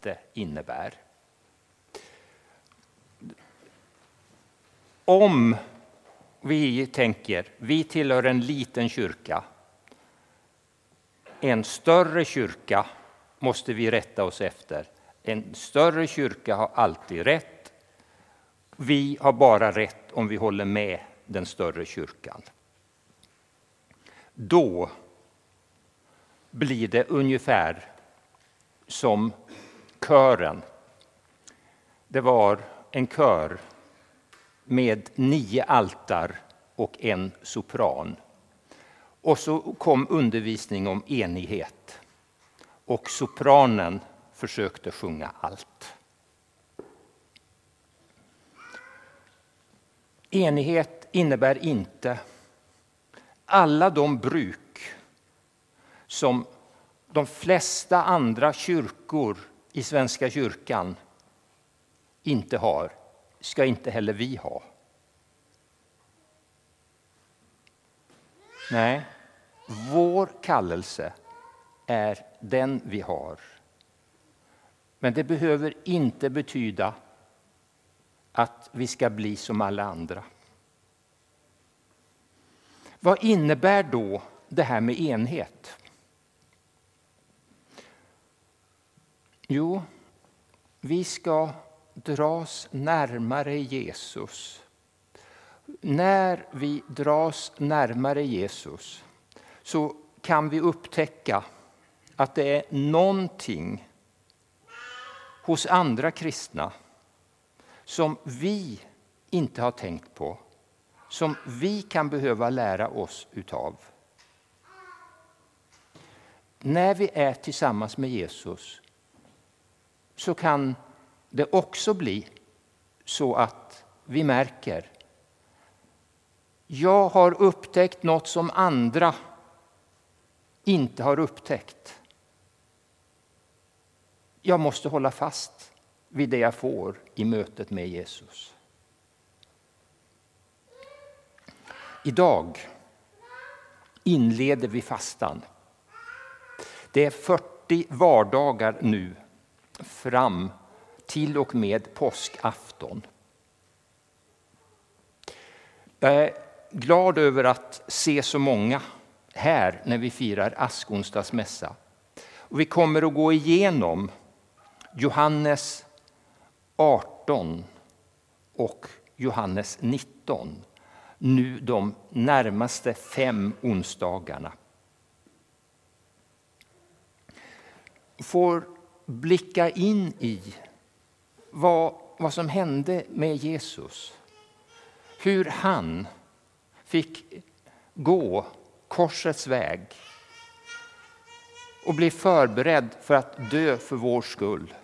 inte innebär. Om vi tänker, vi tillhör en liten kyrka. En större kyrka måste vi rätta oss efter. En större kyrka har alltid rätt. Vi har bara rätt om vi håller med den större kyrkan. Då blir det ungefär som kören. Det var en kör med nio altar och en sopran. Och så kom undervisning om enighet. Och sopranen försökte sjunga allt. Enighet innebär inte alla de bruk som de flesta andra kyrkor i Svenska kyrkan inte har, ska inte heller vi ha. Nej, vår kallelse är den vi har. Men det behöver inte betyda att vi ska bli som alla andra. Vad innebär då det här med enhet? Jo, vi ska dras närmare Jesus. När vi dras närmare Jesus så kan vi upptäcka att det är någonting hos andra kristna som vi inte har tänkt på, som vi kan behöva lära oss utav. När vi är tillsammans med Jesus så kan det också bli så att vi märker jag har upptäckt något som andra inte har upptäckt. Jag måste hålla fast vid det jag får i mötet med Jesus. Idag inleder vi fastan. Det är 40 vardagar nu fram till och med påskafton. Jag är glad över att se så många här när vi firar askonsdagsmässa. Och vi kommer att gå igenom Johannes 18 och Johannes 19 nu de närmaste fem onsdagarna. Får blicka in i vad, vad som hände med Jesus. Hur han fick gå korsets väg och bli förberedd för att dö för vår skull.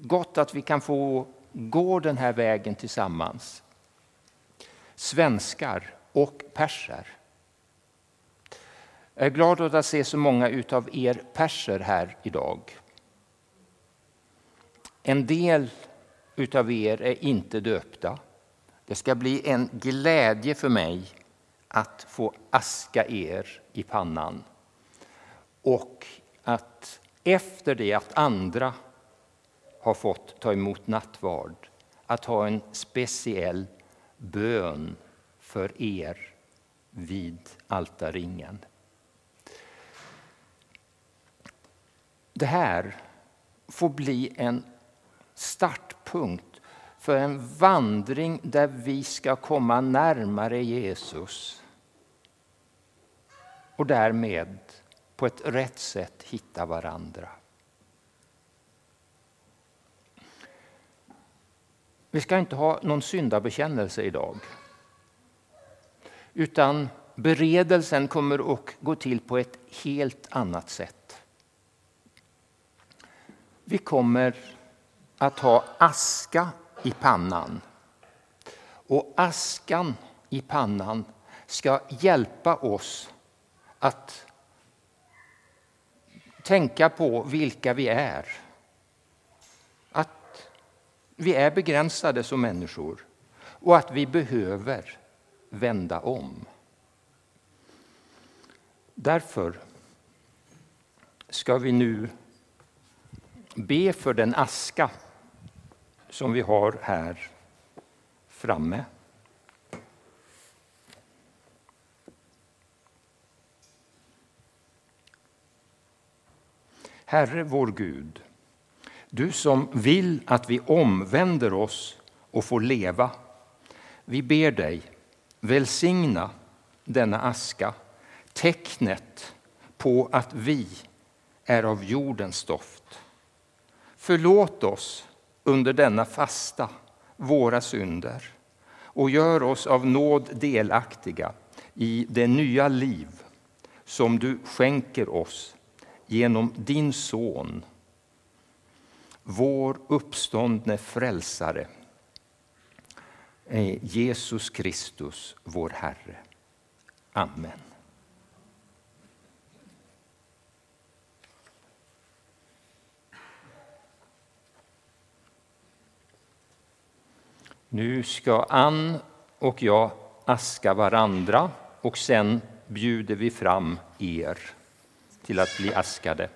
Gott att vi kan få gå den här vägen tillsammans. Svenskar och perser. Jag är glad att se så många av er perser här idag. En del av er är inte döpta. Det ska bli en glädje för mig att få aska er i pannan. Och att efter det att andra har fått ta emot nattvard, att ha en speciell bön för er vid altarringen. Det här får bli en startpunkt för en vandring där vi ska komma närmare Jesus och därmed på ett rätt sätt hitta varandra. Vi ska inte ha någon syndabekännelse idag. Utan beredelsen kommer att gå till på ett helt annat sätt. Vi kommer att ha aska i pannan. Och askan i pannan ska hjälpa oss att tänka på vilka vi är. Att vi är begränsade som människor och att vi behöver vända om. Därför ska vi nu be för den aska som vi har här framme. Herre vår Gud, du som vill att vi omvänder oss och får leva. Vi ber dig, välsigna denna aska, tecknet på att vi är av jordens stoft. Förlåt oss under denna fasta våra synder och gör oss av nåd delaktiga i det nya liv som du skänker oss genom din son, vår uppståndne frälsare, eh, Jesus Kristus, vår Herre. Amen. Nu ska Ann och jag aska varandra och sen bjuder vi fram er till att bli askade.